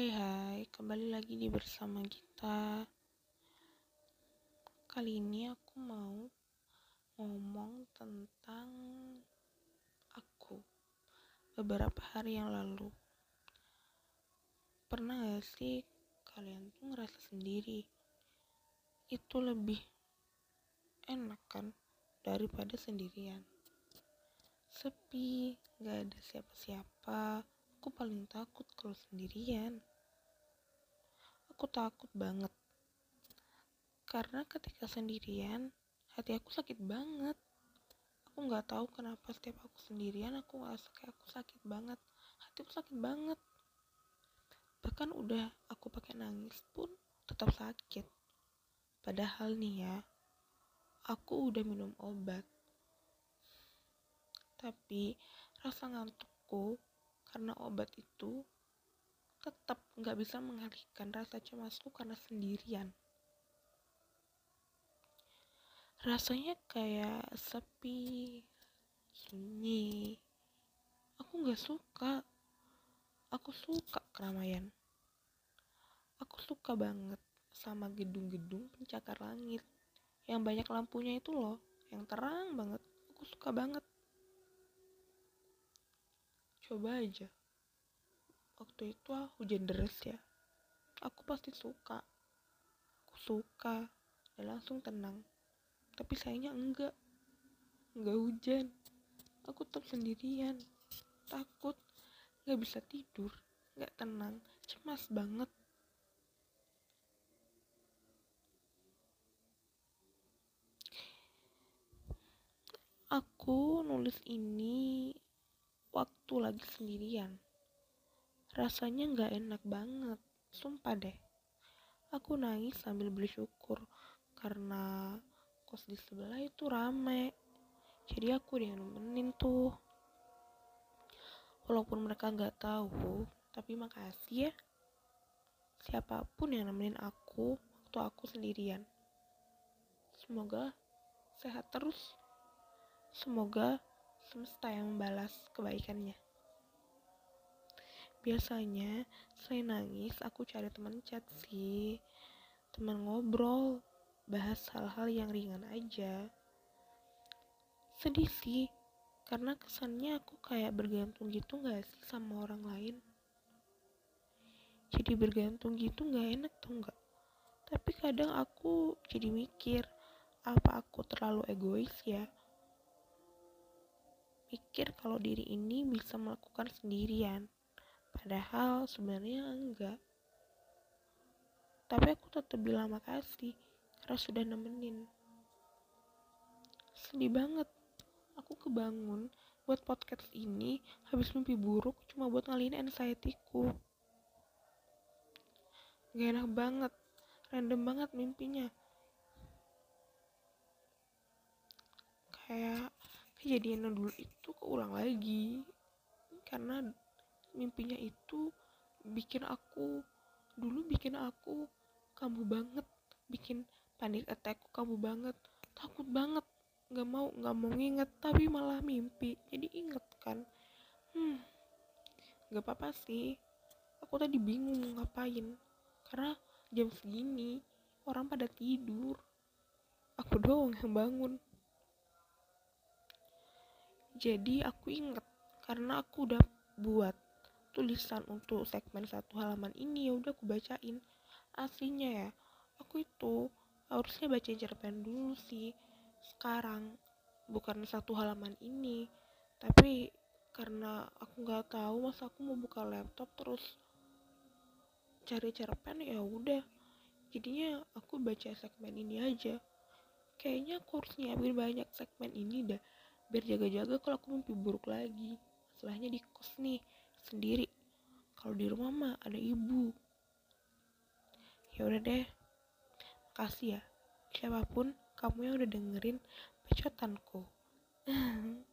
Hai hai, kembali lagi di bersama kita. Kali ini aku mau ngomong tentang aku. Beberapa hari yang lalu. Pernah gak sih kalian tuh ngerasa sendiri? Itu lebih enak kan daripada sendirian. Sepi, gak ada siapa-siapa. Aku paling takut kalau sendirian. Aku takut banget. Karena ketika sendirian hati aku sakit banget. Aku nggak tahu kenapa setiap aku sendirian aku ngerasa kayak aku sakit banget. Hati aku sakit banget. Bahkan udah aku pakai nangis pun tetap sakit. Padahal nih ya aku udah minum obat. Tapi rasa ngantukku karena obat itu tetap nggak bisa mengalihkan rasa cemasku karena sendirian. Rasanya kayak sepi sunyi. Aku nggak suka. Aku suka keramaian. Aku suka banget sama gedung-gedung pencakar langit. Yang banyak lampunya itu loh yang terang banget. Aku suka banget coba aja. Waktu itu ah, hujan deras ya. Aku pasti suka. Aku suka dan langsung tenang. Tapi sayangnya enggak. Enggak hujan. Aku tetap sendirian. Takut nggak bisa tidur nggak tenang cemas banget. Aku nulis ini waktu lagi sendirian. Rasanya nggak enak banget sumpah deh. Aku nangis sambil bersyukur karena kos di sebelah itu rame. Jadi aku yang nemenin tuh. Walaupun mereka nggak tahu tapi makasih ya. Siapa pun yang nemenin aku waktu aku sendirian. Semoga sehat terus. Semoga semesta yang membalas kebaikannya biasanya selain nangis aku cari teman chat sih. Teman ngobrol bahas hal-hal yang ringan aja. Sedih sih karena kesannya aku kayak bergantung gitu gak sih sama orang lain? Jadi bergantung gitu gak enak tuh gak tapi kadang aku jadi mikir apa aku terlalu egois ya? Mikir kalau diri ini bisa melakukan sendirian padahal sebenarnya enggak. Tapi aku tetap bilang makasih karena sudah nemenin. Sedih banget. Aku kebangun buat podcast ini habis mimpi buruk cuma buat ngalihin anxietyku. Gak enak banget random banget mimpinya. Kayak kejadian dulu itu keulang lagi karena mimpinya itu bikin aku dulu bikin aku kamu banget bikin panik attack kamu banget takut banget nggak mau nggak mau nginget tapi malah mimpi. Jadi inget kan? Hmm nggak apa-apa sih. Aku tadi bingung ngapain karena jam segini orang pada tidur. Aku doang yang bangun. Jadi aku inget karena aku udah buat tulisan untuk segmen satu halaman ini ya udah aku bacain. Aslinya ya aku itu harusnya baca cerpen dulu sih. Sekarang bukan satu halaman ini tapi karena aku nggak tahu masa aku mau buka laptop terus cari cerpen ya udah. Jadinya aku baca segmen ini aja. Kayaknya aku harus banyak segmen ini dah biar jaga-jaga kalau aku mimpi buruk lagi. Masalahnya di kos nih sendiri. Kalau di rumah mah ada ibu. Ya udah deh. Makasih ya, siapa pun kamu yang udah dengerin bacotanku.